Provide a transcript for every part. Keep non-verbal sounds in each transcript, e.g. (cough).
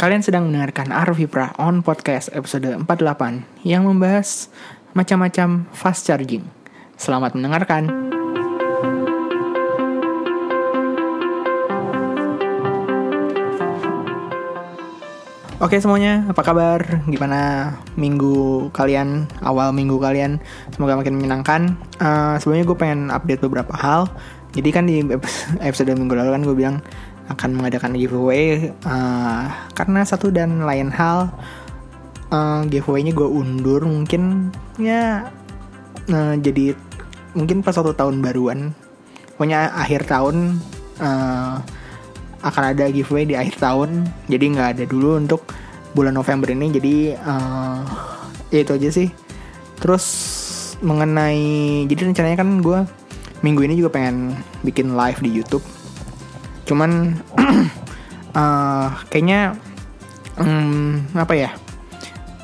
Kalian sedang mendengarkan Arvipra on podcast episode 48 yang membahas macam-macam fast charging. Selamat mendengarkan. Oke semuanya, apa kabar? Gimana minggu kalian, awal minggu kalian? Semoga makin menyenangkan. Uh, sebelumnya gue pengen update beberapa hal. Jadi kan di (laughs) episode minggu lalu kan gue bilang akan mengadakan giveaway uh, karena satu dan lain hal uh, giveaway-nya gue undur mungkin ya uh, jadi mungkin pas satu tahun baruan. Pokoknya akhir tahun uh, akan ada giveaway di akhir tahun. Jadi nggak ada dulu untuk bulan November ini. Jadi uh, ya itu aja sih. Terus mengenai jadi rencananya kan gue minggu ini juga pengen bikin live di YouTube cuman uh, (clears throat) kayaknya um, apa ya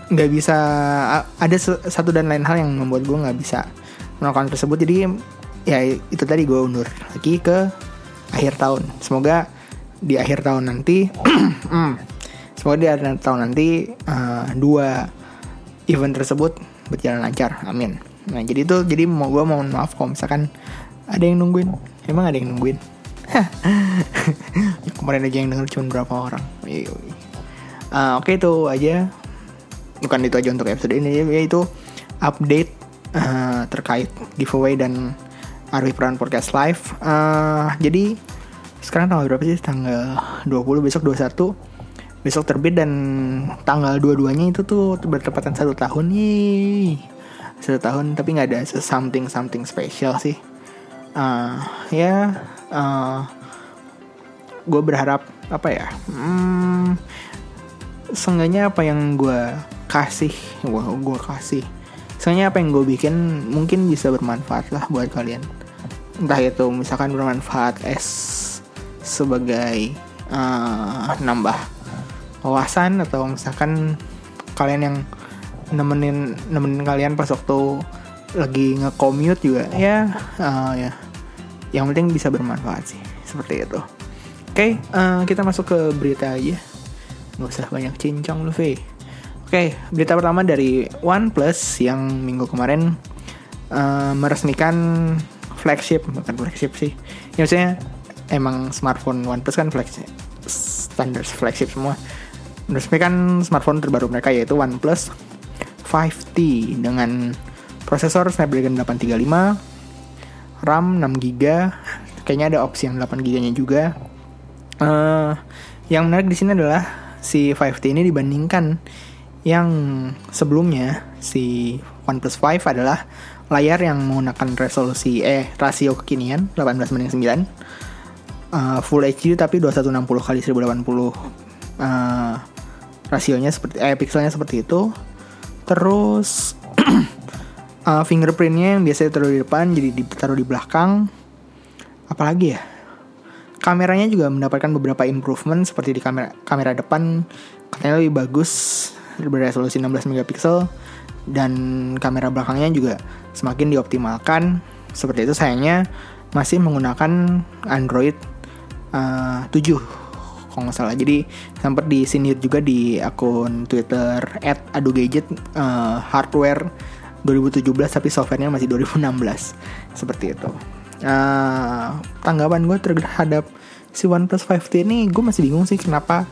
nggak bisa ada satu dan lain hal yang membuat gue nggak bisa melakukan tersebut. Jadi ya itu tadi gue undur lagi ke akhir tahun. Semoga di akhir tahun nanti hmm, (clears throat) semoga di akhir tahun nanti uh, dua event tersebut berjalan lancar. Amin. Nah jadi itu jadi mau gue mohon maaf kalau misalkan ada yang nungguin. Emang ada yang nungguin (laughs) kemarin aja yang denger cuma berapa orang. Uh, oke okay, itu aja. Bukan itu aja untuk episode ini yaitu update uh, terkait giveaway dan Arwi Peran Podcast Live. Uh, jadi sekarang tanggal berapa sih? Tanggal 20 besok 21 besok terbit dan tanggal dua-duanya itu tuh bertepatan satu tahun nih satu tahun tapi nggak ada something something special sih. Uh, ya uh, gue berharap apa ya hmm, seenggaknya apa yang gue kasih gue gue kasih seenggaknya apa yang gue bikin mungkin bisa bermanfaat lah buat kalian. Entah itu misalkan bermanfaat es sebagai uh, nambah wawasan atau misalkan kalian yang nemenin nemenin kalian pas waktu lagi nge-commute juga ya uh, ya yang penting bisa bermanfaat sih seperti itu. Oke okay, uh, kita masuk ke berita aja. Nggak usah banyak cincong lu oke okay, berita pertama dari OnePlus yang minggu kemarin uh, meresmikan flagship bukan flagship sih. Ya maksudnya emang smartphone OnePlus kan flagship standar flagship semua. Meresmikan smartphone terbaru mereka yaitu OnePlus 5T dengan prosesor Snapdragon 835 RAM 6GB kayaknya ada opsi yang 8GB nya juga. Uh, yang menarik di sini adalah si 5T ini dibandingkan yang sebelumnya. Si OnePlus 5 adalah layar yang menggunakan resolusi eh rasio kekinian 18 banding 9 uh, full HD tapi 2160 kali 1080 uh, rasionya seperti eh pixelnya seperti itu. Terus (clears throat) uh, fingerprintnya yang biasanya taruh di depan jadi ditaruh di belakang. Apalagi ya? Kameranya juga mendapatkan beberapa improvement seperti di kamera kamera depan. Katanya lebih bagus beresolusi 16 megapiksel. Dan kamera belakangnya juga semakin dioptimalkan. Seperti itu sayangnya masih menggunakan Android uh, 7 kalau nggak salah. Jadi sempat disindir juga di akun Twitter @adugadget uh, hardware 2017 tapi softwarenya masih 2016 seperti itu. Uh, tanggapan gue terhadap si OnePlus 5T ini gue masih bingung sih kenapa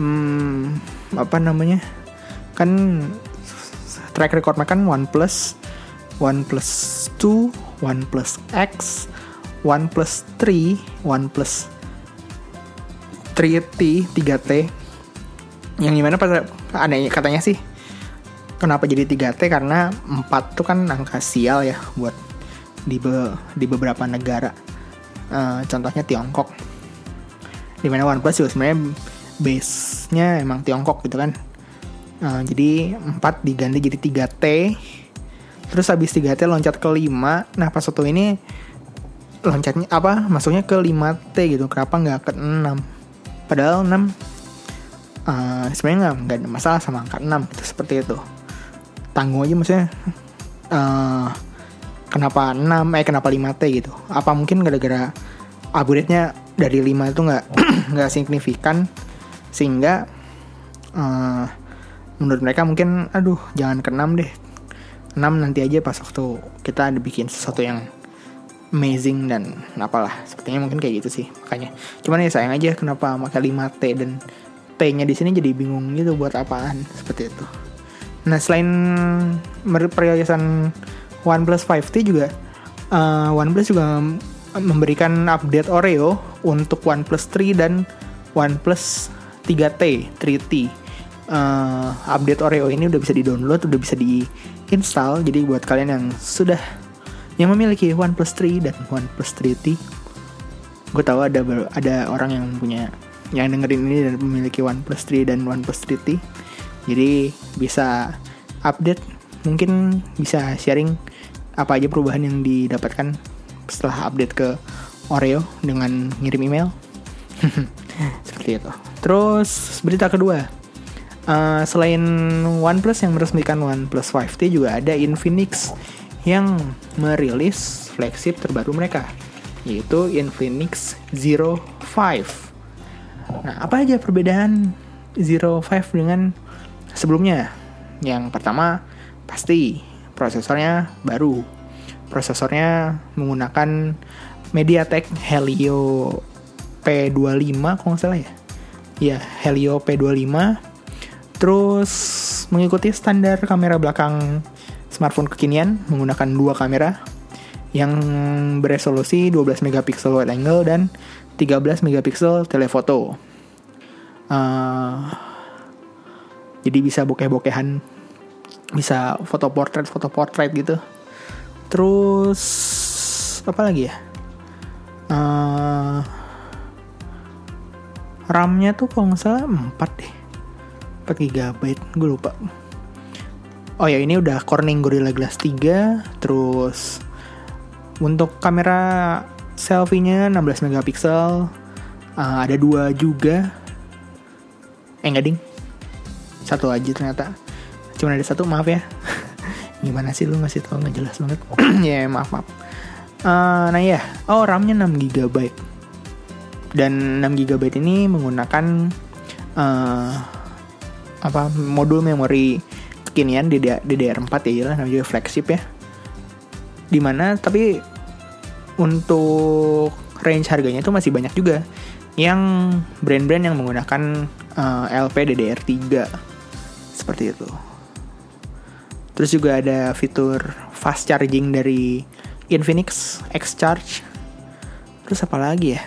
hmm, apa namanya kan track record kan OnePlus OnePlus 2 OnePlus X OnePlus 3 OnePlus 3T 3T yang gimana pada anehnya katanya sih kenapa jadi 3T karena 4 tuh kan angka sial ya buat di be, di beberapa negara. Uh, contohnya Tiongkok. Di mana OnePlus juga sebenarnya base nya emang Tiongkok gitu kan. Uh, jadi 4 diganti jadi 3T terus habis 3T loncat ke 5 nah pas waktu ini loncatnya apa? Masuknya ke 5T gitu. Kenapa nggak ke 6 padahal 6 uh, eh, sebenarnya nggak ada masalah sama angka 6 gitu seperti itu tanggung aja maksudnya uh, kenapa 6 eh kenapa 5T gitu. Apa mungkin gara-gara upgrade-nya dari 5 itu nggak (clears throat) nggak signifikan sehingga uh, menurut mereka mungkin aduh jangan ke 6 deh. 6 nanti aja pas waktu kita ada bikin sesuatu yang amazing dan apalah. Sepertinya mungkin kayak gitu sih makanya. Cuman ya sayang aja kenapa pakai 5T dan T-nya di sini jadi bingung gitu buat apaan. Seperti itu nah selain perilisan OnePlus 5T juga uh, OnePlus juga memberikan update Oreo untuk OnePlus 3 dan OnePlus 3T 3T uh, update Oreo ini udah bisa di download udah bisa diinstal jadi buat kalian yang sudah yang memiliki OnePlus 3 dan OnePlus 3T gue tahu ada ada orang yang punya yang dengerin ini dan memiliki OnePlus 3 dan OnePlus 3T jadi bisa update mungkin bisa sharing apa aja perubahan yang didapatkan setelah update ke Oreo dengan ngirim email. (laughs) Seperti itu. Terus berita kedua. Uh, selain OnePlus yang meresmikan OnePlus 5T juga ada Infinix yang merilis flagship terbaru mereka yaitu Infinix Zero 5. Nah, apa aja perbedaan Zero 5 dengan sebelumnya? Yang pertama pasti prosesornya baru. Prosesornya menggunakan MediaTek Helio P25 kalau nggak salah ya. Ya, Helio P25. Terus mengikuti standar kamera belakang smartphone kekinian menggunakan dua kamera yang beresolusi 12 megapiksel wide angle dan 13 megapiksel telephoto. Uh, jadi bisa bokeh-bokehan, bisa foto portrait, foto portrait gitu. Terus apa lagi ya? Uh, RAM-nya tuh kalau nggak salah 4 deh. 4 GB, gue lupa oh ya ini udah Corning Gorilla Glass 3 terus untuk kamera selfie-nya 16 megapiksel uh, ada dua juga eh enggak ding satu aja ternyata. Cuma ada satu maaf ya. (laughs) Gimana sih lu ngasih tau nggak jelas banget? (clears throat) Ya yeah, maaf maaf. Uh, nah ya oh RAM-nya 6 GB dan 6 GB ini menggunakan uh, apa modul memori kekinian DDR4 ya lah namanya juga flagship ya. Di mana tapi untuk range harganya itu masih banyak juga. Yang brand-brand yang menggunakan uh, LP DDR3 seperti itu. Terus juga ada fitur fast charging dari Infinix X Charge terus apa lagi ya?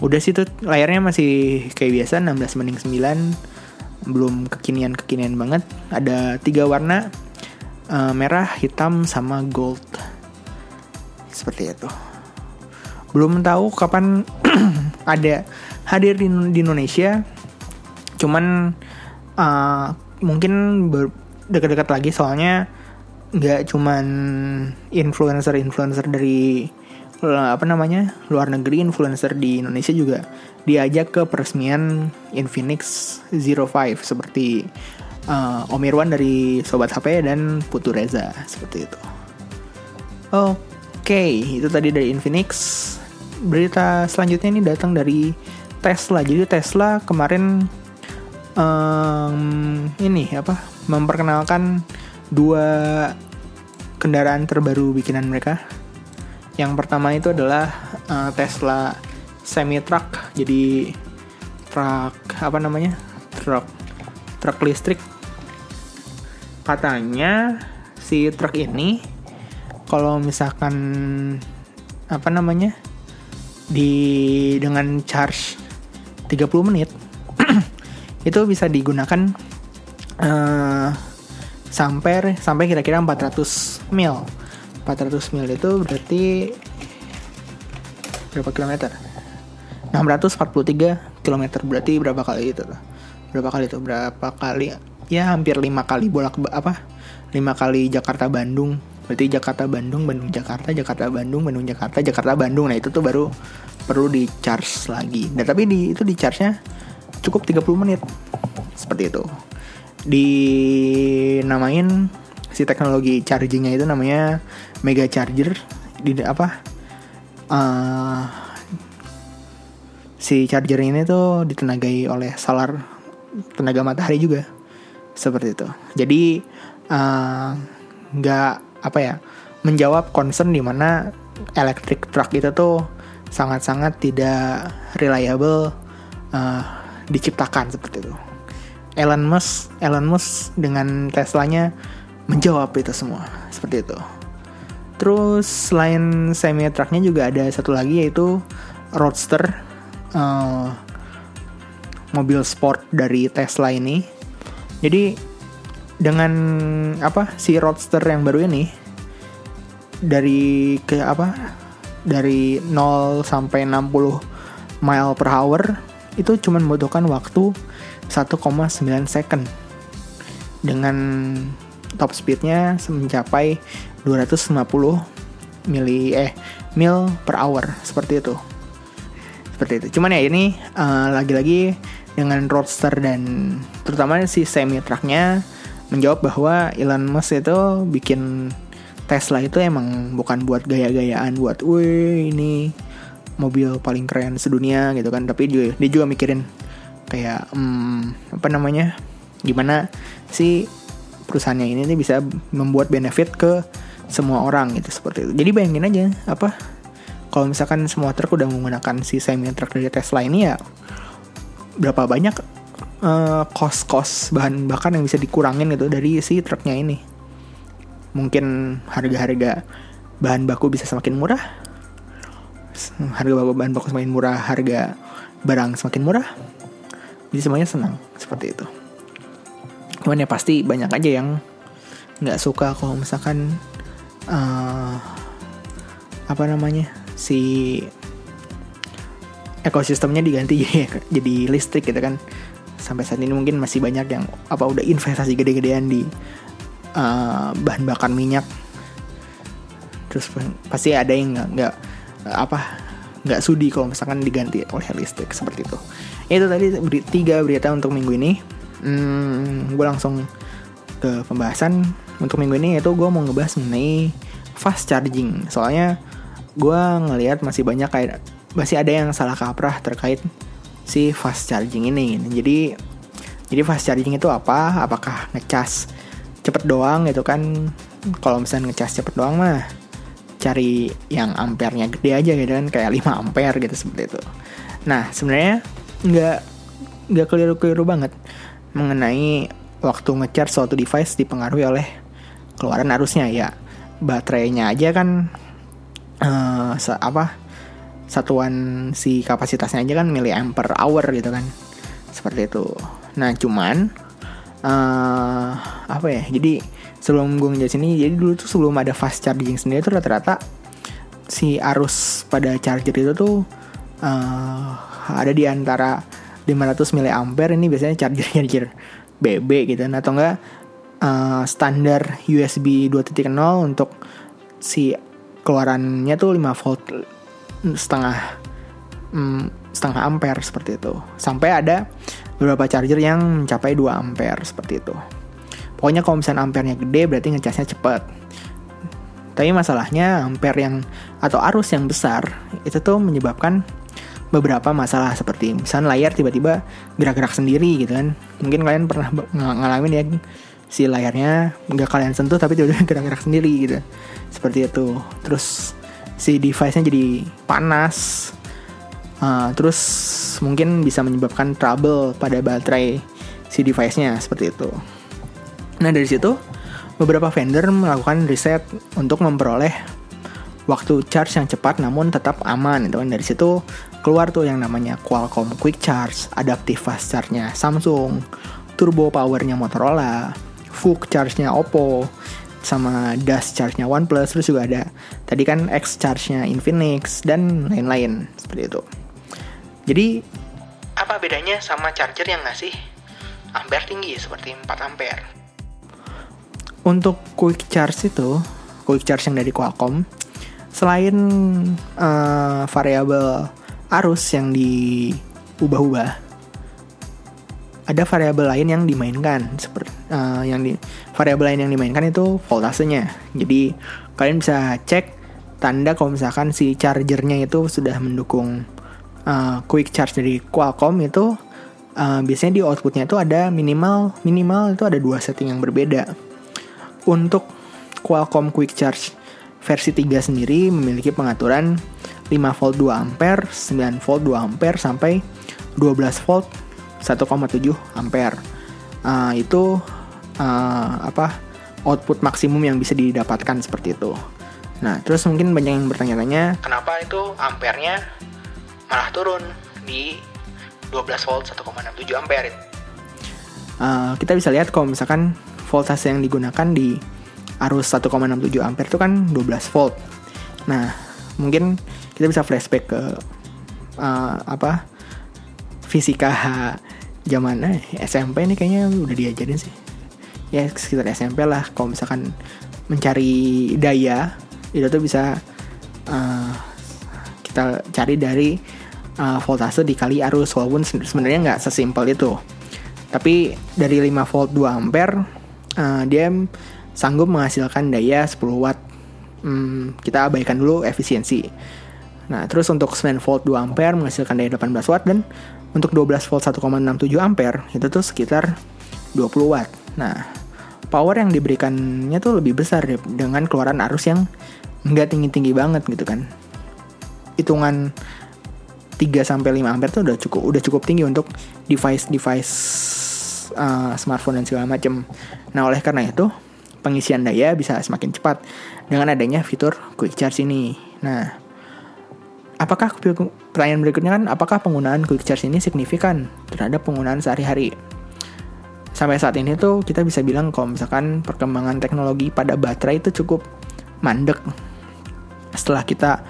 Udah sih tuh layarnya masih kayak biasa 16 banding 9 belum kekinian kekinian banget. Ada tiga warna uh, merah hitam sama gold. Seperti itu. Belum tahu kapan (clears throat) ada hadir di, di Indonesia cuman uh, mungkin dekat-dekat lagi soalnya nggak cuman influencer-influencer dari apa namanya luar negeri influencer di Indonesia juga diajak ke peresmian Infinix Zero Five seperti uh, Om Irwan dari Sobat HP dan Putu Reza seperti itu. Oke, okay, itu tadi dari Infinix. Berita selanjutnya ini datang dari Tesla. Jadi Tesla kemarin um, ini apa memperkenalkan dua kendaraan terbaru bikinan mereka yang pertama itu adalah uh, Tesla semi truck. Jadi truk apa namanya? Truk truk listrik. Katanya si truk ini kalau misalkan apa namanya? di dengan charge 30 menit (clears throat) itu bisa digunakan uh, sampai sampai kira-kira 400 mil 400 mil itu berarti berapa kilometer? 643 kilometer berarti berapa kali itu Berapa kali itu? Berapa kali? Ya hampir lima kali bolak apa? Lima kali Jakarta Bandung. Berarti Jakarta Bandung, Bandung Jakarta, Jakarta Bandung, Bandung Jakarta, Jakarta Bandung. Nah, itu tuh baru perlu di charge lagi. Dan tapi di itu di charge-nya cukup 30 menit. Seperti itu. Dinamain si teknologi chargingnya itu namanya mega charger di apa uh, si charger ini tuh ditenagai oleh solar tenaga matahari juga seperti itu jadi eh, nggak uh, apa ya menjawab concern di mana electric truck itu tuh sangat-sangat tidak reliable uh, diciptakan seperti itu. Elon Musk, Elon Musk dengan Teslanya menjawab itu semua seperti itu. Terus selain semi trucknya juga ada satu lagi yaitu Roadster uh, mobil sport dari Tesla ini. Jadi dengan apa si Roadster yang baru ini dari ke apa dari 0 sampai 60 mile per hour itu cuma membutuhkan waktu 1,9 second. Dengan top speednya mencapai 250 mili eh mil per hour seperti itu. Seperti itu. Cuman ya ini uh, lagi-lagi dengan roadster dan terutama si semi trucknya menjawab bahwa Elon Musk itu bikin Tesla itu emang bukan buat gaya-gayaan buat wih ini mobil paling keren sedunia gitu kan. Tapi dia, dia juga mikirin kayak hmm, apa namanya gimana si perusahaannya ini bisa membuat benefit ke semua orang gitu seperti itu. Jadi bayangin aja apa kalau misalkan semua truk udah menggunakan si semi truck dari Tesla ini ya berapa banyak uh, cost-cost bahan bakar yang bisa dikurangin gitu dari si truknya ini. Mungkin harga-harga bahan baku bisa semakin murah harga bahan baku semakin murah harga barang semakin murah. Jadi semuanya senang seperti itu. Cuman ya pasti banyak aja yang nggak suka kalau misalkan uh, apa namanya si ekosistemnya diganti (laughs) jadi jadi listrik gitu kan. Sampai saat ini mungkin masih banyak yang apa udah investasi gede-gedean di uh, bahan bakar minyak. Terus pasti ada yang nggak apa nggak sudi kalau misalkan diganti oleh listrik seperti itu. Itu tadi beri, tiga berita untuk minggu ini. Hmm, gue langsung ke pembahasan untuk minggu ini yaitu gue mau ngebahas mengenai fast charging. Soalnya gue ngelihat masih banyak kayak masih ada yang salah kaprah terkait si fast charging ini. Jadi jadi fast charging itu apa? Apakah ngecas cepet doang gitu kan? Kalau misalnya ngecas cepet doang mah cari yang ampernya gede aja gitu kan kayak 5 ampere gitu seperti itu. Nah sebenarnya nggak nggak keliru-keliru banget mengenai waktu ngecharge suatu device dipengaruhi oleh keluaran arusnya ya. Baterainya aja kan uh, apa satuan si kapasitasnya aja kan miliampere hour gitu kan seperti itu. Nah cuman uh, apa ya jadi sebelum gue ngejelasin ini jadi dulu tuh sebelum ada fast charging sendiri tuh rata-rata si arus pada charger itu tuh uh, ada di antara 500 mAh ini biasanya (laughs) charger charger BB gitu kan atau enggak uh, standar USB 2.0 untuk si keluarannya tuh 5 volt setengah um, setengah ampere seperti itu sampai ada beberapa charger yang mencapai 2 ampere seperti itu. Pokoknya kalau misalnya ampernya gede berarti ngecasnya cepat. Tapi masalahnya ampere yang atau arus yang besar itu tuh menyebabkan beberapa masalah seperti misalnya layar tiba-tiba gerak-gerak sendiri gitu kan. Mungkin kalian pernah ng ngalamin ya si layarnya nggak kalian sentuh tapi tiba-tiba (laughs) gerak-gerak sendiri gitu. Seperti itu. Terus si device-nya jadi panas Uh, terus mungkin bisa menyebabkan trouble pada baterai si device-nya seperti itu. Nah dari situ beberapa vendor melakukan riset untuk memperoleh waktu charge yang cepat namun tetap aman itu kan dari situ keluar tuh yang namanya Qualcomm Quick Charge, Adaptive Fast Charge-nya Samsung, Turbo Power-nya Motorola, VOOC Charge-nya Oppo, sama Dust Charge-nya OnePlus, terus juga ada tadi kan X Charge-nya Infinix dan lain-lain seperti itu. Jadi apa bedanya sama charger yang ngasih ampere tinggi seperti 4 ampere? Untuk quick charge itu, quick charge yang dari Qualcomm, selain uh, variabel arus yang diubah-ubah, ada variabel lain yang dimainkan seperti uh, yang di variabel lain yang dimainkan itu voltasenya. Jadi kalian bisa cek tanda kalau misalkan si chargernya itu sudah mendukung uh, quick charge dari Qualcomm itu uh, biasanya di outputnya itu ada minimal minimal itu ada dua setting yang berbeda. Untuk Qualcomm Quick Charge versi 3 sendiri memiliki pengaturan 5 volt 2 ampere, 9 volt 2 ampere sampai 12 volt 1,7 ampere. Uh, itu uh, apa output maksimum yang bisa didapatkan seperti itu. Nah, terus mungkin banyak yang bertanya-tanya, kenapa itu ampernya malah turun di 12 volt 1,67 ampere? Uh, kita bisa lihat kalau misalkan voltase yang digunakan di arus 1,67 ampere itu kan 12 volt. Nah, mungkin kita bisa flashback ke uh, apa fisika zaman eh, SMP ini kayaknya udah diajarin sih ya sekitar SMP lah kalau misalkan mencari daya itu tuh bisa uh, kita cari dari uh, voltase dikali arus walaupun sebenarnya nggak sesimpel itu tapi dari 5 volt 2 ampere uh, dia sanggup menghasilkan daya 10 watt. Hmm, kita abaikan dulu efisiensi. Nah terus untuk 9 volt 2 ampere menghasilkan daya 18 watt dan untuk 12 volt 1,67 ampere itu tuh sekitar 20 watt. Nah, power yang diberikannya tuh lebih besar deh dengan keluaran arus yang nggak tinggi-tinggi banget gitu kan. Hitungan 3 sampai 5 ampere tuh udah cukup udah cukup tinggi untuk device-device uh, smartphone dan segala macam. Nah, oleh karena itu pengisian daya bisa semakin cepat dengan adanya fitur quick charge ini. Nah, apakah pertanyaan berikutnya kan apakah penggunaan quick charge ini signifikan terhadap penggunaan sehari-hari? sampai saat ini tuh kita bisa bilang kalau misalkan perkembangan teknologi pada baterai itu cukup mandek setelah kita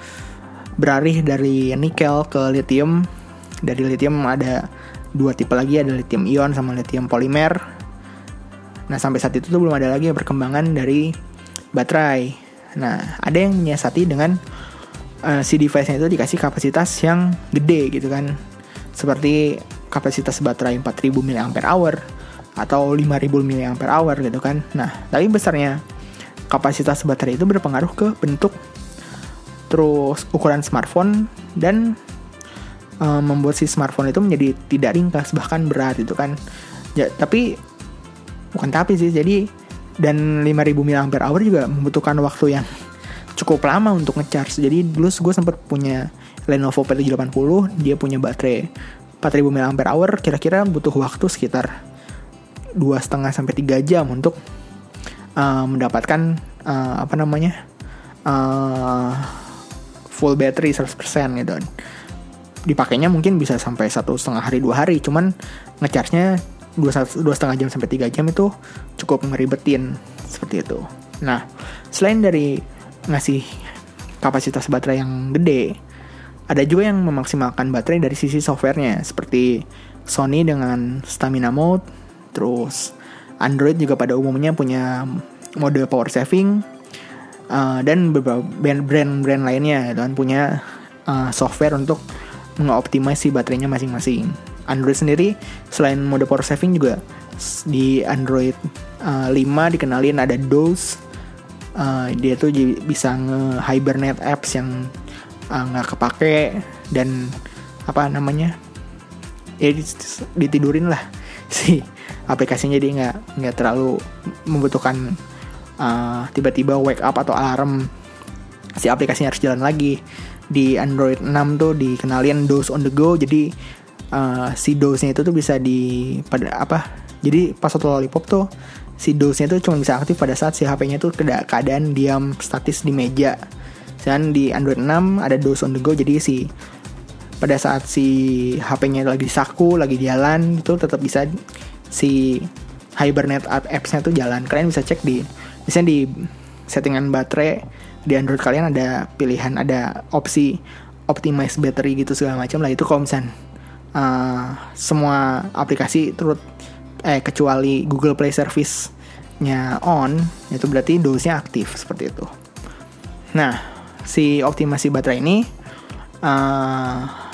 beralih dari nikel ke lithium dari lithium ada dua tipe lagi ada lithium ion sama lithium polimer nah sampai saat itu tuh belum ada lagi perkembangan dari baterai. Nah ada yang menyiasati dengan uh, si device-nya itu dikasih kapasitas yang gede gitu kan. Seperti kapasitas baterai 4000 mAh atau 5000 mAh gitu kan. Nah, tapi besarnya kapasitas baterai itu berpengaruh ke bentuk terus ukuran smartphone dan um, membuat si smartphone itu menjadi tidak ringkas bahkan berat itu kan. Ya, tapi bukan tapi sih. Jadi dan 5000 mAh juga membutuhkan waktu yang cukup lama untuk ngecharge. Jadi dulu gue sempat punya Lenovo P780, dia punya baterai 4000 mAh, kira-kira butuh waktu sekitar dua setengah sampai tiga jam untuk uh, mendapatkan uh, apa namanya uh, full battery 100% gitu dipakainya mungkin bisa sampai satu setengah hari dua hari. Cuman ngecharge-nya dua, setengah jam sampai tiga jam itu cukup ngeribetin seperti itu. Nah selain dari ngasih kapasitas baterai yang gede ada juga yang memaksimalkan baterai dari sisi softwarenya seperti Sony dengan stamina mode Terus Android juga pada umumnya punya mode power saving uh, dan beberapa brand-brand lainnya dan punya uh, software untuk mengoptimasi baterainya masing-masing. Android sendiri selain mode power saving juga di Android uh, 5 dikenalin ada DOS. Uh, dia tuh bisa nge-hibernate apps yang nggak uh, kepake dan apa namanya ya ditidurin lah (laughs) si aplikasinya jadi nggak nggak terlalu membutuhkan uh, tiba-tiba wake up atau alarm si aplikasinya harus jalan lagi di Android 6 tuh dikenalin DOS on the go jadi uh, si DOS-nya itu tuh bisa di pada apa jadi pas satu lollipop tuh si DOS-nya cuma bisa aktif pada saat si HP-nya tuh keadaan diam statis di meja dan di Android 6 ada DOS on the go jadi si pada saat si HP-nya lagi saku lagi jalan itu tetap bisa si Hibernate apps-nya tuh jalan. Kalian bisa cek di misalnya di settingan baterai di Android kalian ada pilihan ada opsi optimize battery gitu segala macam lah itu kalau misalnya uh, semua aplikasi turut eh kecuali Google Play Service-nya on itu berarti dosnya aktif seperti itu. Nah, si optimasi baterai ini uh,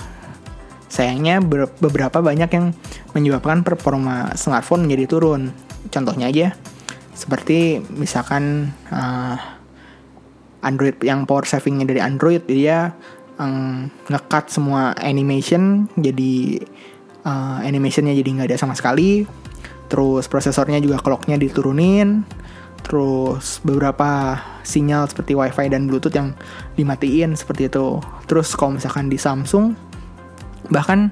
Sayangnya beberapa banyak yang menyebabkan performa smartphone menjadi turun. Contohnya aja seperti misalkan uh, Android yang power savingnya dari Android dia um, ngekat semua animation jadi uh, animationnya jadi nggak ada sama sekali. Terus prosesornya juga clocknya diturunin. Terus beberapa sinyal seperti wifi dan bluetooth yang dimatiin seperti itu. Terus kalau misalkan di Samsung bahkan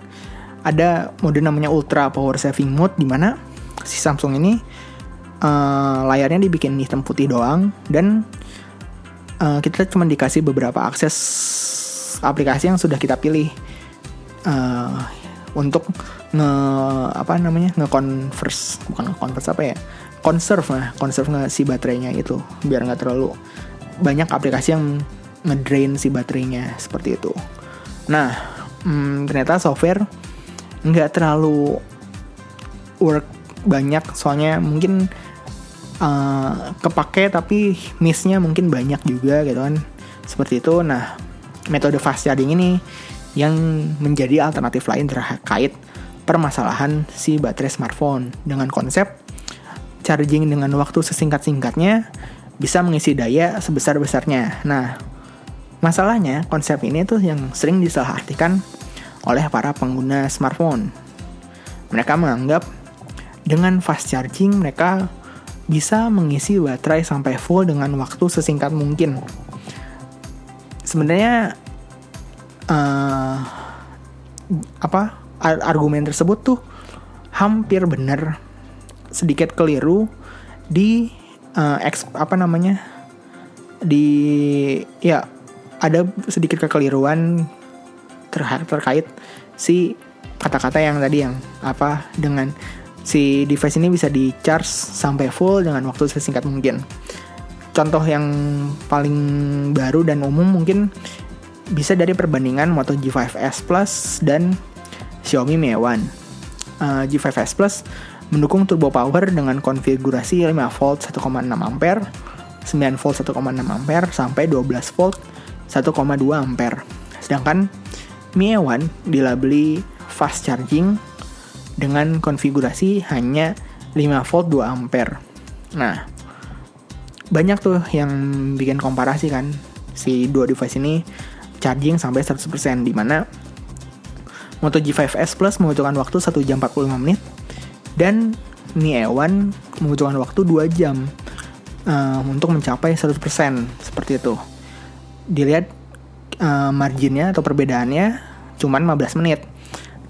ada mode namanya ultra power saving mode di mana si Samsung ini uh, layarnya dibikin hitam putih doang. Dan uh, kita cuma dikasih beberapa akses aplikasi yang sudah kita pilih. Uh, untuk nge apa namanya nge converse bukan nge converse apa ya? Conserve lah conserve nge si baterainya itu biar nggak terlalu banyak aplikasi yang ngedrain si baterainya seperti itu. Nah hmm, ternyata software nggak terlalu work banyak soalnya mungkin uh, kepake tapi missnya mungkin banyak juga gitu kan seperti itu nah metode fast charging ini yang menjadi alternatif lain terkait permasalahan si baterai smartphone dengan konsep charging dengan waktu sesingkat-singkatnya bisa mengisi daya sebesar-besarnya. Nah, masalahnya konsep ini tuh yang sering disalahartikan oleh para pengguna smartphone. Mereka menganggap dengan fast charging mereka bisa mengisi baterai sampai full dengan waktu sesingkat mungkin. Sebenarnya uh, apa argumen tersebut tuh hampir benar sedikit keliru di uh, eks, apa namanya di ya ada sedikit kekeliruan ter terkait si kata-kata yang tadi yang apa dengan si device ini bisa di charge sampai full dengan waktu sesingkat mungkin. Contoh yang paling baru dan umum mungkin bisa dari perbandingan Moto G5s Plus dan Xiaomi Mi A1. Uh, G5s Plus mendukung turbo power dengan konfigurasi 5 volt 1,6 ampere, 9 volt 1,6 ampere sampai 12 volt 1,2 ampere. Sedangkan Mi A1 dilabeli fast charging dengan konfigurasi hanya 5 volt 2 ampere. Nah, banyak tuh yang bikin komparasi kan si dua device ini charging sampai 100% di mana Moto G5s Plus membutuhkan waktu 1 jam 45 menit dan Mi A1 membutuhkan waktu 2 jam uh, untuk mencapai 100% seperti itu. Dilihat uh, marginnya atau perbedaannya cuman 15 menit.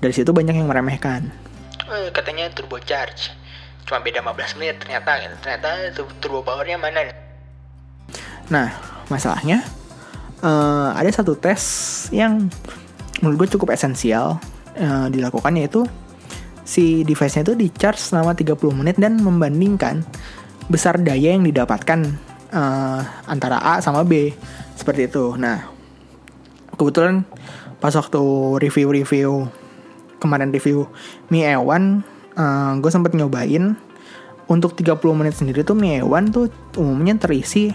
Dari situ banyak yang meremehkan eh, katanya turbo charge cuma beda 15 menit ternyata gitu. ternyata turbo powernya mana nah masalahnya uh, ada satu tes yang menurut gue cukup esensial uh, dilakukan yaitu si device-nya itu di charge selama 30 menit dan membandingkan besar daya yang didapatkan uh, antara A sama B seperti itu. Nah, kebetulan pas waktu review-review kemarin review Mi A1 uh, eh, gue sempet nyobain untuk 30 menit sendiri tuh Mi A1 tuh umumnya terisi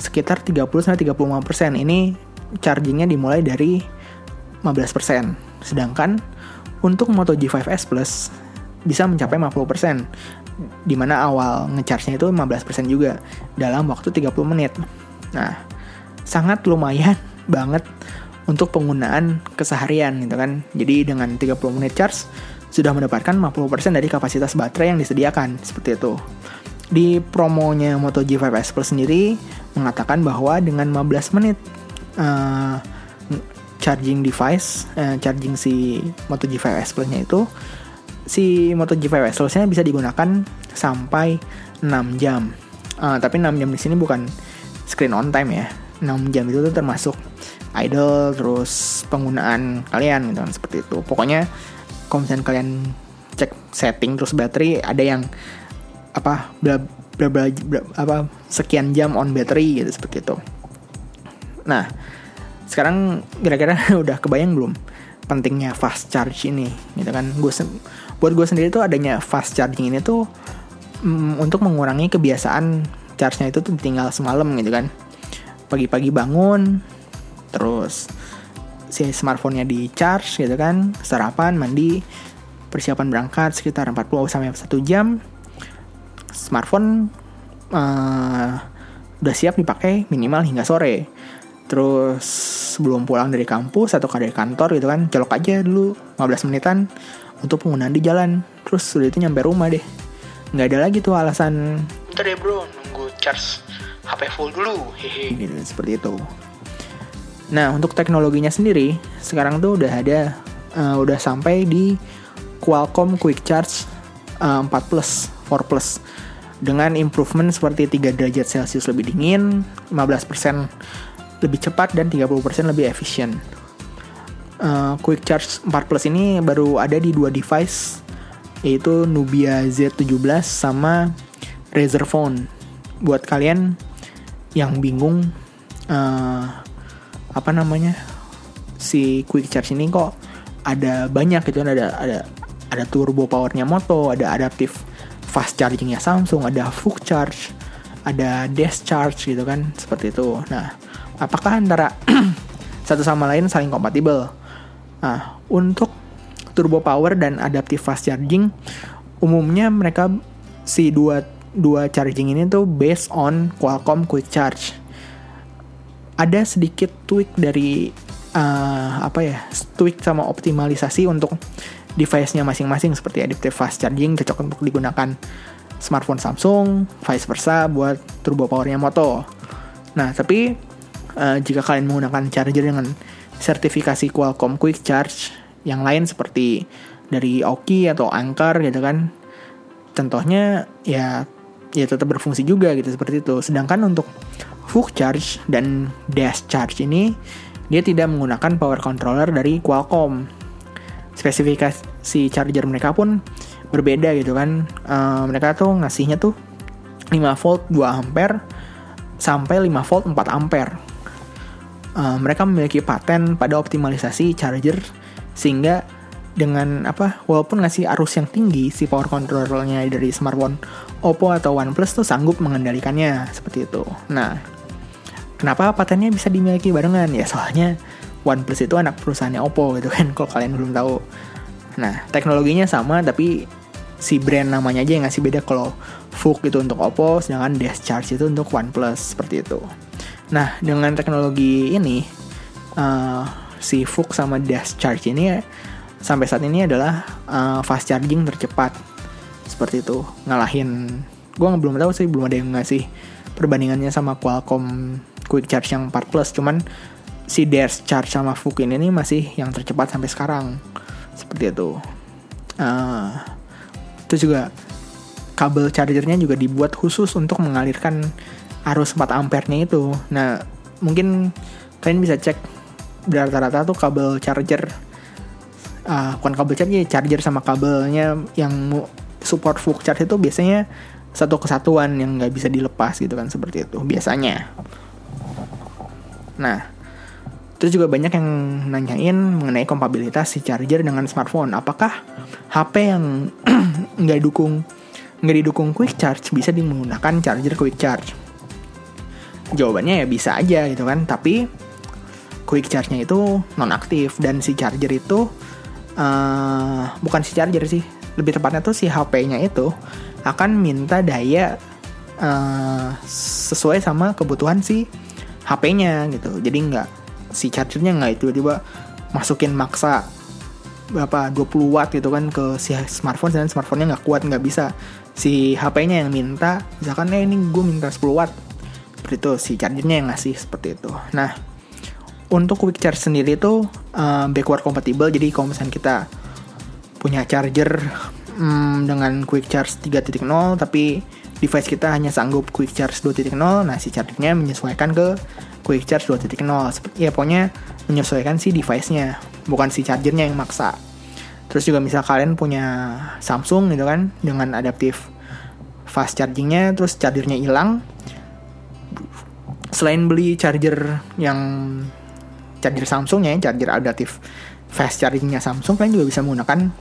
sekitar 30 sampai 35 persen. Ini chargingnya dimulai dari 15 persen. Sedangkan untuk Moto G5s Plus bisa mencapai 50 persen. Di mana awal ngecharge-nya itu 15 persen juga dalam waktu 30 menit. Nah, sangat lumayan (laughs) banget untuk penggunaan keseharian gitu kan. Jadi dengan 30 menit charge sudah mendapatkan 50% dari kapasitas baterai yang disediakan seperti itu. Di promonya Moto G5S Plus sendiri mengatakan bahwa dengan 15 menit uh, charging device, uh, charging si Moto G5S Plus-nya itu si Moto G5S Plus-nya bisa digunakan sampai 6 jam. Uh, tapi 6 jam di sini bukan screen on time ya. 6 jam itu tuh termasuk idle terus penggunaan kalian gitu kan seperti itu. Pokoknya kalau kalian cek setting terus baterai ada yang apa bla bla bla, bla apa sekian jam on battery gitu seperti itu. Nah sekarang kira-kira (laughs) udah kebayang belum pentingnya fast charge ini gitu kan? Gue buat gue sendiri tuh adanya fast charging ini tuh mm, untuk mengurangi kebiasaan charge-nya itu tuh tinggal semalam gitu kan pagi-pagi bangun terus si smartphone-nya di charge gitu kan sarapan mandi persiapan berangkat sekitar 40 sampai 1 jam smartphone uh, udah siap dipakai minimal hingga sore. Terus sebelum pulang dari kampus atau dari kantor gitu kan colok aja dulu 15 menitan untuk penggunaan di jalan. Terus sudah itu nyampe rumah deh. Nggak ada lagi tuh alasan. Bentar ya bro, nunggu charge HP full dulu. Hehe. gitu seperti itu nah untuk teknologinya sendiri sekarang tuh udah ada eh, udah sampai di Qualcomm Quick Charge eh, 4 Plus 4 Plus dengan improvement seperti 3 derajat Celcius lebih dingin 15% lebih cepat dan 30% lebih efisien Eh, Quick Charge 4 Plus ini baru ada di dua device yaitu Nubia Z17 sama Razer Phone. Buat kalian yang bingung eh, apa namanya si Quick Charge ini kok ada banyak gitu kan ada ada ada turbo powernya Moto, ada adaptif fast chargingnya Samsung, ada Full Charge, ada Dash Charge gitu kan seperti itu. Nah, apakah antara (clears throat) satu sama lain saling kompatibel? Nah, untuk turbo power dan adaptive fast charging umumnya mereka si dua dua charging ini tuh based on Qualcomm Quick Charge. Ada sedikit tweak dari uh, apa ya? Tweak sama optimalisasi untuk device-nya masing-masing seperti adaptive fast charging cocok untuk digunakan smartphone Samsung, vice versa buat turbo powernya Moto. Nah, tapi uh, jika kalian menggunakan charger dengan sertifikasi Qualcomm Quick Charge yang lain seperti dari Oki atau Anker gitu kan contohnya ya ya tetap berfungsi juga gitu seperti itu. Sedangkan untuk Full Charge dan Dash Charge ini dia tidak menggunakan power controller dari Qualcomm. Spesifikasi charger mereka pun berbeda gitu kan. Eh, mereka tuh ngasihnya tuh 5 volt 2 ampere sampai 5 volt 4 ampere. Uh, mereka memiliki paten pada optimalisasi charger sehingga dengan apa walaupun ngasih arus yang tinggi si power controllernya dari smartphone Oppo atau OnePlus tuh sanggup mengendalikannya seperti itu. Nah, kenapa patennya bisa dimiliki barengan ya soalnya OnePlus itu anak perusahaannya Oppo gitu kan (laughs) kalau kalian belum tahu. Nah, teknologinya sama tapi si brand namanya aja yang ngasih beda kalau Fug itu untuk Oppo sedangkan Dash Charge itu untuk OnePlus seperti itu. Nah, dengan teknologi ini, uh, si Fug sama Dash Charge ini sampai saat ini adalah uh, fast charging tercepat. Seperti itu, ngalahin. Gue belum tahu sih, belum ada yang ngasih perbandingannya sama Qualcomm Quick Charge yang 4 Plus. Cuman si Dash Charge sama Fug ini masih yang tercepat sampai sekarang. Seperti itu. Uh, itu juga kabel chargernya juga dibuat khusus untuk mengalirkan arus 4 ampernya itu. Nah, mungkin kalian bisa cek rata-rata tuh kabel charger ah, bukan kabel charger, charger sama kabelnya yang support full charge itu biasanya satu kesatuan yang nggak bisa dilepas gitu kan seperti itu biasanya. Nah, terus juga banyak yang nanyain mengenai kompatibilitas si charger dengan smartphone. Apakah HP yang (clears throat) nggak dukung nggak didukung quick charge bisa menggunakan charger quick charge? Jawabannya ya bisa aja gitu kan, tapi quick charge-nya itu nonaktif dan si charger itu eh, bukan si charger sih, lebih tepatnya tuh si HP-nya itu akan minta daya eh, sesuai sama kebutuhan si HP-nya gitu. Jadi nggak si chargernya nggak tiba-tiba masukin maksa berapa 20 watt gitu kan ke si smartphone dan smartphone-nya nggak kuat nggak bisa. Si HP-nya yang minta misalkan eh ini gue minta 10 watt. Seperti itu si chargernya yang ngasih seperti itu. Nah untuk quick charge sendiri itu uh, backward compatible. Jadi kalau misalnya kita punya charger mm, dengan quick charge 3.0 tapi device kita hanya sanggup quick charge 2.0 nah si chargernya menyesuaikan ke quick charge 2.0 Seperti- ya pokoknya menyesuaikan si device-nya bukan si chargernya yang maksa. Terus juga misal kalian punya Samsung gitu kan dengan adaptif fast chargingnya terus chargernya hilang selain beli charger yang charger Samsung ya charger adaptif fast chargingnya Samsung kalian juga bisa menggunakan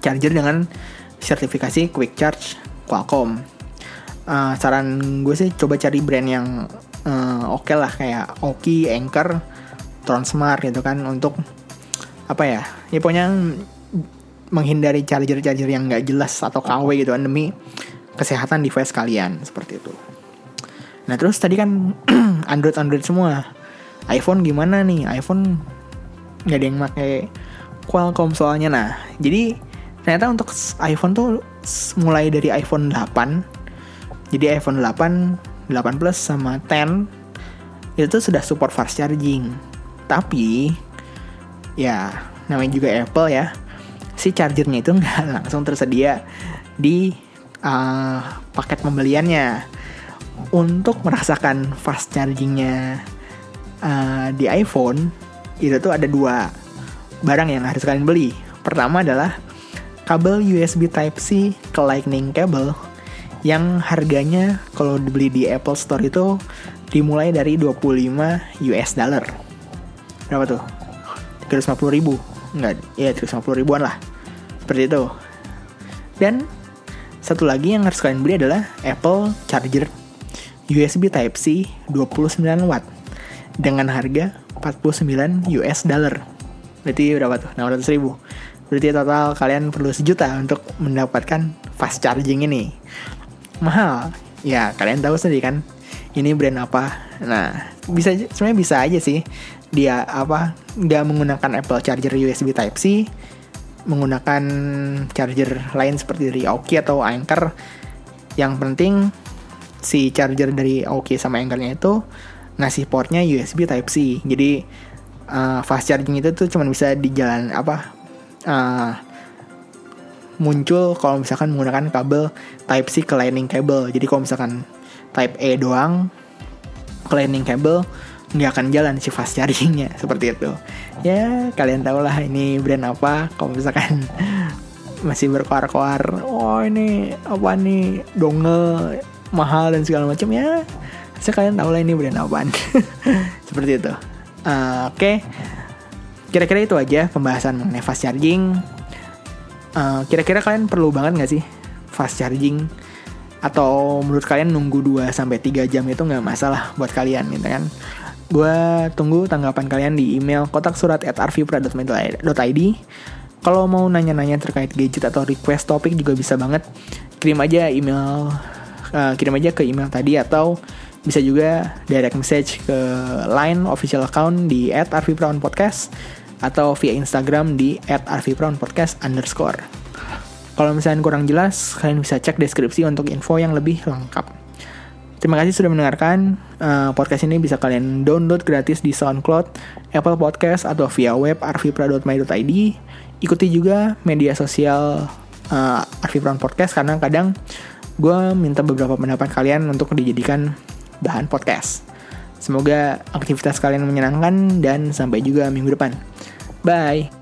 charger dengan sertifikasi quick charge Qualcomm Eh, saran gue sih coba cari brand yang eh, oke lah kayak Oki, Anchor, Tronsmart gitu kan untuk apa ya ya pokoknya menghindari charger-charger yang nggak jelas atau KW gitu kan demi kesehatan device kalian seperti itu. Nah terus tadi kan (clears throat) Android Android semua. iPhone gimana nih iPhone nggak ada yang pakai Qualcomm soalnya nah jadi ternyata untuk iPhone tuh mulai dari iPhone 8 jadi iPhone 8 8 Plus sama 10 itu tuh sudah support fast charging. Tapi ya namanya juga Apple ya si chargernya itu (laughs) nggak langsung tersedia di uh, paket pembeliannya. Untuk merasakan fast chargingnya uh, di iPhone itu tuh ada dua barang yang harus kalian beli. Pertama adalah kabel USB Type C ke Lightning cable yang harganya kalau dibeli di Apple Store itu dimulai dari 25 US dollar. Berapa tuh? 350 ribu? Enggak, ya 350 ribuan lah. Seperti itu. Dan satu lagi yang harus kalian beli adalah Apple Charger USB Type-C 29 watt dengan harga 49 US dollar. Berarti berapa tuh? 600 ribu. Berarti total kalian perlu sejuta untuk mendapatkan fast charging ini. Mahal. Ya, kalian tahu sendiri kan. Ini brand apa? Nah, bisa sebenarnya bisa aja sih dia apa nggak menggunakan Apple Charger USB Type C menggunakan charger lain seperti dari Aoki atau Anker yang penting si charger dari Aoki sama Ankernya itu ngasih portnya USB Type C. Jadi uh, fast charging itu tuh cuma bisa di jalan apa uh, muncul kalau misalkan menggunakan kabel Type C ke Lightning cable. Jadi kalau misalkan Type A doang ke Lightning cable nggak akan jalan si fast chargingnya (laughs) seperti itu. Ya kalian tau lah ini brand apa. Kalau misalkan (laughs) masih berkoar-koar, oh ini apa nih dongle mahal dan segala macam ya saya kalian tahu lah ini brand apaan (laughs) seperti itu uh, oke okay. Kira-kira itu aja pembahasan mengenai fast charging. Uh, kira-kira kalian perlu banget nggak sih fast charging? Atau menurut kalian nunggu 2 sampai 3 jam itu nggak masalah buat kalian gitu kan? Gue tunggu tanggapan kalian di email kotak surat at rvpra.id kalau mau nanya-nanya terkait gadget atau request topik juga bisa banget. Kirim aja email uh, kirim aja ke email tadi atau bisa juga direct message ke line official account di @rvprawnpodcast atau via Instagram di @rvprawnpodcast underscore. Kalau misalnya kurang jelas, kalian bisa cek deskripsi untuk info yang lebih lengkap. Terima kasih sudah mendengarkan. Uh, podcast ini bisa kalian download gratis di SoundCloud, Apple Podcast, atau via web rvpra.my.id. Ikuti juga media sosial uh, Arvi Podcast karena kadang gue minta beberapa pendapat kalian untuk dijadikan bahan podcast. Semoga aktivitas kalian menyenangkan dan sampai juga minggu depan. Bye.